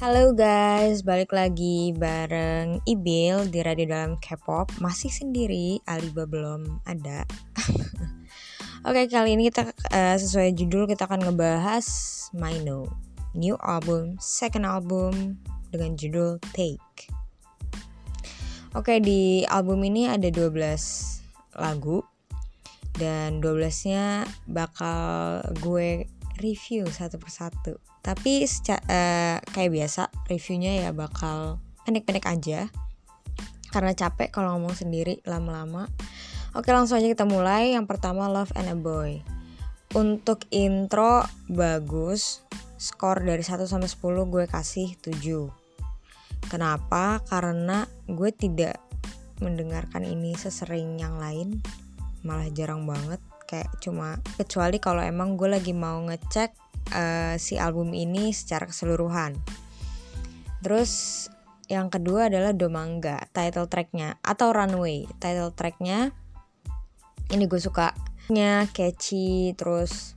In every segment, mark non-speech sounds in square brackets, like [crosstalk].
Halo guys, balik lagi bareng Ibil di Radio Dalam K-pop. Masih sendiri, Aliba belum ada. [laughs] Oke, kali ini kita uh, sesuai judul kita akan ngebahas Mino. New album, second album dengan judul Take. Oke, di album ini ada 12 lagu Dan 12-nya bakal gue review satu persatu. Tapi uh, kayak biasa reviewnya ya bakal pendek-pendek aja karena capek kalau ngomong sendiri lama-lama. Oke langsung aja kita mulai. Yang pertama Love and a Boy. Untuk intro bagus. Skor dari 1 sampai 10 gue kasih 7. Kenapa? Karena gue tidak mendengarkan ini sesering yang lain. Malah jarang banget kayak cuma kecuali kalau emang gue lagi mau ngecek uh, si album ini secara keseluruhan. Terus yang kedua adalah Domanga title tracknya atau Runway. Title tracknya ini gue suka. Nya catchy terus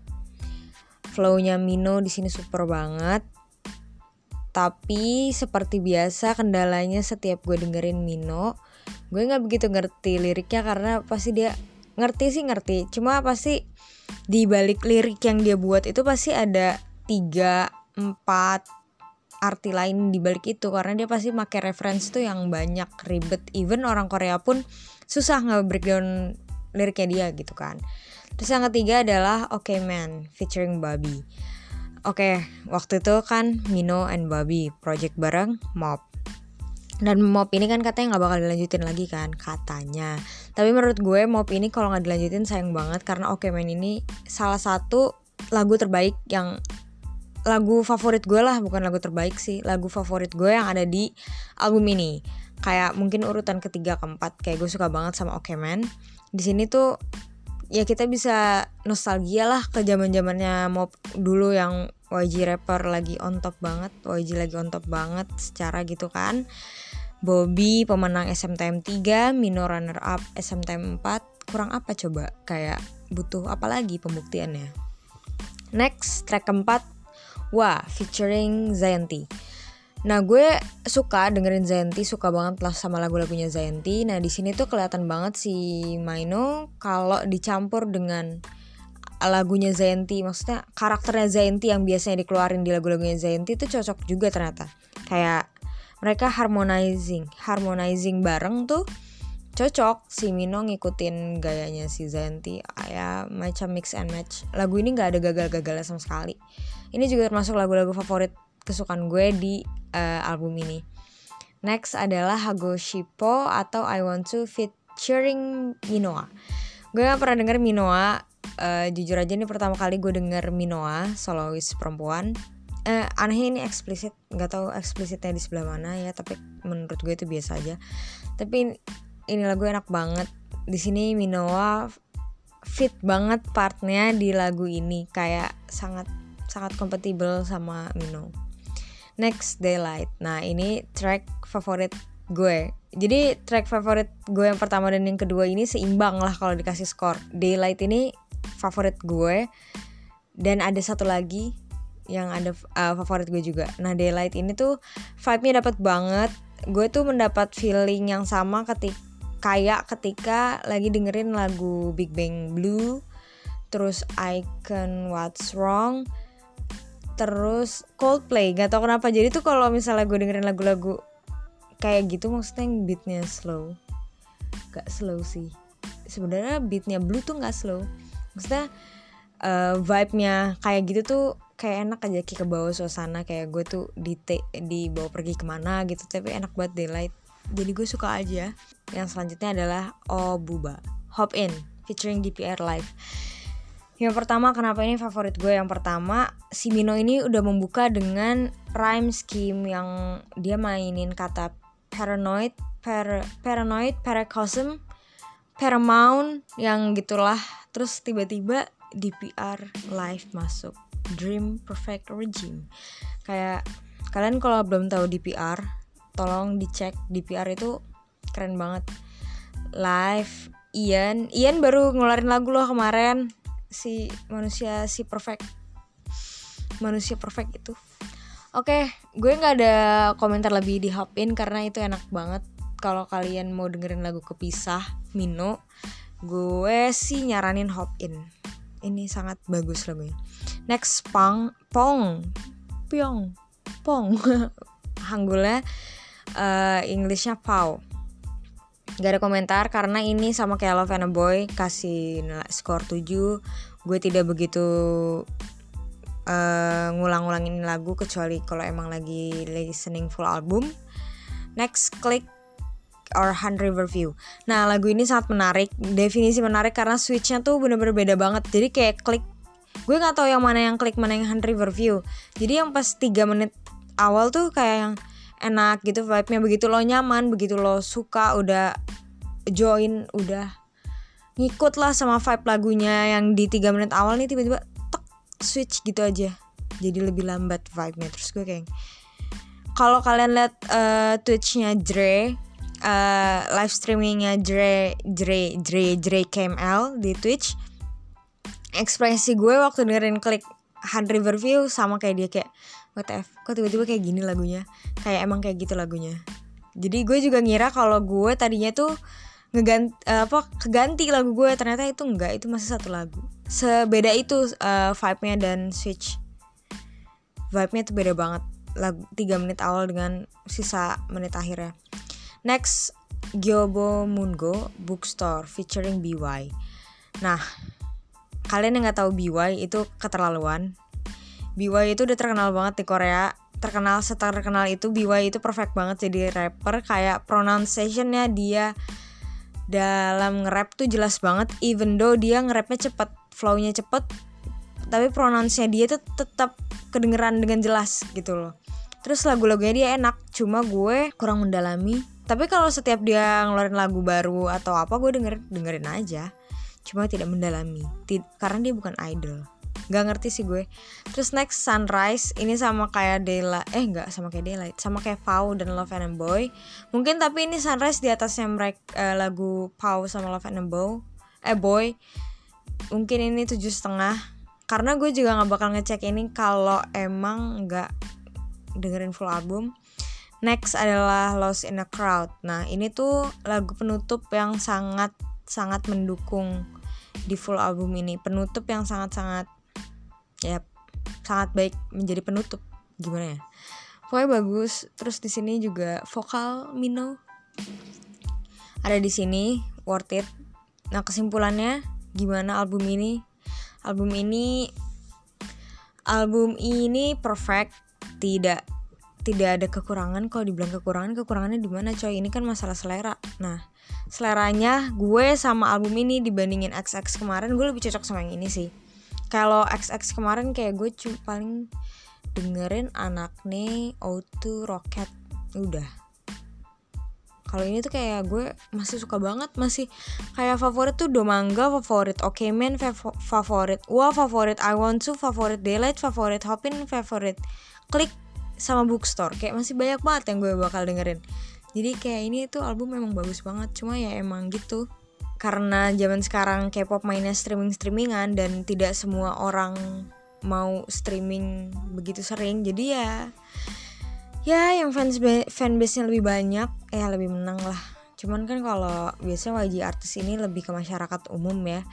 flownya Mino di sini super banget. Tapi seperti biasa kendalanya setiap gue dengerin Mino gue nggak begitu ngerti liriknya karena pasti dia ngerti sih ngerti. Cuma pasti di balik lirik yang dia buat itu pasti ada tiga empat arti lain di balik itu. Karena dia pasti pakai reference tuh yang banyak ribet. Even orang Korea pun susah nggak breakdown liriknya dia gitu kan. Terus yang ketiga adalah Okay Man featuring Bobby Oke, okay, waktu itu kan Mino and Bobby project bareng Mob dan mop ini kan katanya nggak bakal dilanjutin lagi kan katanya. Tapi menurut gue mop ini kalau nggak dilanjutin sayang banget karena Oke Man ini salah satu lagu terbaik yang lagu favorit gue lah bukan lagu terbaik sih lagu favorit gue yang ada di album ini. Kayak mungkin urutan ketiga keempat kayak gue suka banget sama Oke Man di sini tuh ya kita bisa nostalgia lah ke zaman zamannya mop dulu yang YG rapper lagi on top banget YG lagi on top banget secara gitu kan Bobby pemenang SMTM 3, Mino runner up SMTM 4. Kurang apa coba? Kayak butuh apa lagi pembuktiannya? Next, track keempat, Wah, featuring Zayanti. Nah, gue suka dengerin Zayanti, suka banget lah sama lagu-lagunya Zayanti. Nah, di sini tuh kelihatan banget si Maino kalau dicampur dengan lagunya Zayanti, maksudnya karakternya Zayanti yang biasanya dikeluarin di lagu-lagunya Zayanti itu cocok juga ternyata. Kayak mereka harmonizing harmonizing bareng tuh cocok. Si Mino ngikutin gayanya si Zanti ya macam mix and match. Lagu ini nggak ada gagal-gagalnya sama sekali. Ini juga termasuk lagu-lagu favorit kesukaan gue di uh, album ini. Next adalah Hago Shippo atau I Want to featuring Minoa. Gue gak pernah denger Minoa uh, jujur aja ini pertama kali gue denger Minoa solois perempuan. Eh, aneh ini eksplisit nggak tahu eksplisitnya di sebelah mana ya tapi menurut gue itu biasa aja. Tapi ini lagu enak banget. Di sini Minoa fit banget partnya di lagu ini. Kayak sangat sangat kompatibel sama Mino. Next daylight. Nah ini track favorit gue. Jadi track favorit gue yang pertama dan yang kedua ini seimbang lah kalau dikasih skor. Daylight ini favorit gue dan ada satu lagi yang ada uh, favorit gue juga. Nah, Daylight ini tuh vibe-nya dapat banget. Gue tuh mendapat feeling yang sama ketika kayak ketika lagi dengerin lagu Big Bang Blue, terus Icon What's Wrong, terus Coldplay. Gak tau kenapa. Jadi tuh kalau misalnya gue dengerin lagu-lagu kayak gitu maksudnya yang beatnya slow. Gak slow sih. Sebenarnya beatnya Blue tuh gak slow. Maksudnya uh, vibe-nya kayak gitu tuh kayak enak aja ke bawah suasana kayak gue tuh di te, di bawa pergi ke mana gitu tapi enak buat daylight jadi gue suka aja. Yang selanjutnya adalah Oh Buba Hop In featuring DPR Live. Yang pertama kenapa ini favorit gue? Yang pertama si Mino ini udah membuka dengan rhyme scheme yang dia mainin kata paranoid per, paranoid paracosm paramount yang gitulah. Terus tiba-tiba DPR live masuk. Dream Perfect Regime. Kayak kalian kalau belum tahu DPR tolong dicek. DPR itu keren banget. Live Ian. Ian baru ngeluarin lagu loh kemarin. Si manusia si perfect. Manusia perfect itu. Oke, gue nggak ada komentar lebih di Hopin karena itu enak banget. Kalau kalian mau dengerin lagu kepisah Mino, gue sih nyaranin Hopin. Ini sangat bagus lagunya. Next Pong, Pong, Pyong, Pong. [laughs] Hanggulnya uh, Englishnya Pau. Gak ada komentar karena ini sama kayak Love and a Boy kasih skor 7 Gue tidak begitu uh, ngulang-ngulangin lagu kecuali kalau emang lagi listening full album. Next klik or Hand River View. Nah lagu ini sangat menarik, definisi menarik karena switchnya tuh bener-bener beda banget. Jadi kayak klik, gue nggak tahu yang mana yang klik mana yang Hand River View. Jadi yang pas 3 menit awal tuh kayak yang enak gitu vibe-nya begitu lo nyaman, begitu lo suka udah join, udah ngikut lah sama vibe lagunya yang di 3 menit awal nih tiba-tiba switch gitu aja jadi lebih lambat vibe-nya terus gue kayak kalau kalian lihat uh, Twitch-nya Dre uh, live streamingnya Dre Dre Dre Dre KML di Twitch. Ekspresi gue waktu dengerin klik Hard River View sama kayak dia kayak what F kok tiba-tiba kayak gini lagunya? Kayak emang kayak gitu lagunya. Jadi gue juga ngira kalau gue tadinya tuh ngeganti uh, apa keganti lagu gue ternyata itu enggak itu masih satu lagu. Sebeda itu uh, vibe-nya dan switch. Vibe-nya tuh beda banget lagu 3 menit awal dengan sisa menit akhirnya next Gyobo Mungo Bookstore featuring BY nah kalian yang nggak tahu BY itu keterlaluan. BY itu udah terkenal banget di Korea. Terkenal seterkenal itu BY itu perfect banget jadi rapper. Kayak pronunciationnya dia dalam nge-rap tuh jelas banget. Even though dia nge-rapnya cepet flownya cepet tapi pronounce-nya dia tuh tetap kedengeran dengan jelas gitu loh. Terus lagu-lagunya dia enak cuma gue kurang mendalami tapi kalau setiap dia ngeluarin lagu baru atau apa gue denger dengerin aja. Cuma tidak mendalami. Tid karena dia bukan idol. Gak ngerti sih gue. Terus next Sunrise. Ini sama kayak Daylight Eh gak sama kayak Daylight Sama kayak Pau dan Love and Boy. Mungkin tapi ini Sunrise di atasnya mereka uh, Lagu Pau sama Love and Boy Eh Boy. Mungkin ini tujuh setengah. Karena gue juga gak bakal ngecek ini Kalau emang gak dengerin full album Next adalah Lost in a Crowd. Nah ini tuh lagu penutup yang sangat Sangat mendukung di full album ini. Penutup yang sangat-sangat ya sangat baik menjadi penutup. Gimana ya? Pokoknya bagus. Terus di sini juga vokal Mino ada di sini worth it. Nah kesimpulannya gimana album ini? Album ini album ini perfect. Tidak tidak ada kekurangan kalau dibilang kekurangan kekurangannya di mana coy? Ini kan masalah selera. Nah seleranya gue sama album ini dibandingin XX kemarin gue lebih cocok sama yang ini sih. Kalau XX kemarin kayak gue cuma paling dengerin anak nih O2 Rocket. Udah. Kalau ini tuh kayak gue masih suka banget masih kayak favorit tuh Domanga favorit Oke okay Man favorit Wah favorit I Want To favorit Daylight favorit Hopin favorit Klik sama Bookstore. Kayak masih banyak banget yang gue bakal dengerin. Jadi kayak ini tuh album memang bagus banget. Cuma ya emang gitu. Karena zaman sekarang K-pop mainnya streaming-streamingan dan tidak semua orang mau streaming begitu sering. Jadi ya ya yang fans fanbase-nya lebih banyak ya lebih menang lah. Cuman kan kalau biasanya YG artis ini lebih ke masyarakat umum ya.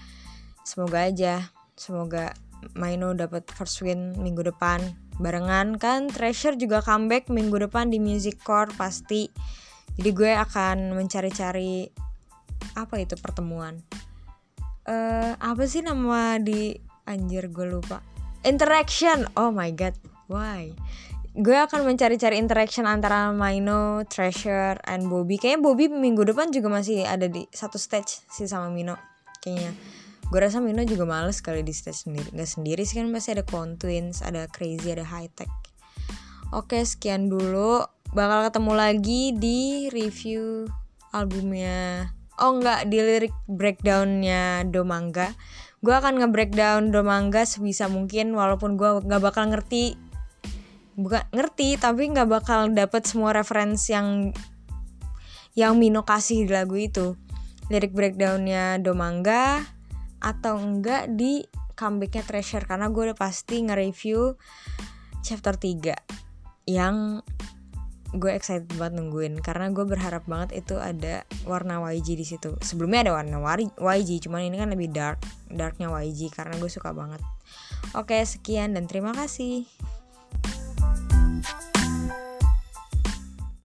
Semoga aja semoga Maino dapat first win minggu depan barengan kan Treasure juga comeback minggu depan di Music Core pasti jadi gue akan mencari-cari apa itu pertemuan uh, apa sih nama di anjir gue lupa interaction oh my god why gue akan mencari-cari interaction antara Mino, Treasure, and Bobby. Kayaknya Bobby minggu depan juga masih ada di satu stage sih sama Mino. Kayaknya. Gue rasa Mino juga males kali di stage sendiri. Gak sendiri sih kan pasti ada Clown Twins, ada Crazy, ada High Tech. Oke sekian dulu. Bakal ketemu lagi di review albumnya oh enggak di lirik breakdownnya Domangga gue akan nge-breakdown Domangga sebisa mungkin walaupun gue nggak bakal ngerti bukan ngerti tapi nggak bakal dapet semua referensi yang yang Mino kasih di lagu itu lirik breakdownnya Domangga atau enggak di comebacknya Treasure karena gue udah pasti nge-review chapter 3 yang gue excited banget nungguin karena gue berharap banget itu ada warna YG di situ. Sebelumnya ada warna YG, cuman ini kan lebih dark, darknya YG karena gue suka banget. Oke, sekian dan terima kasih.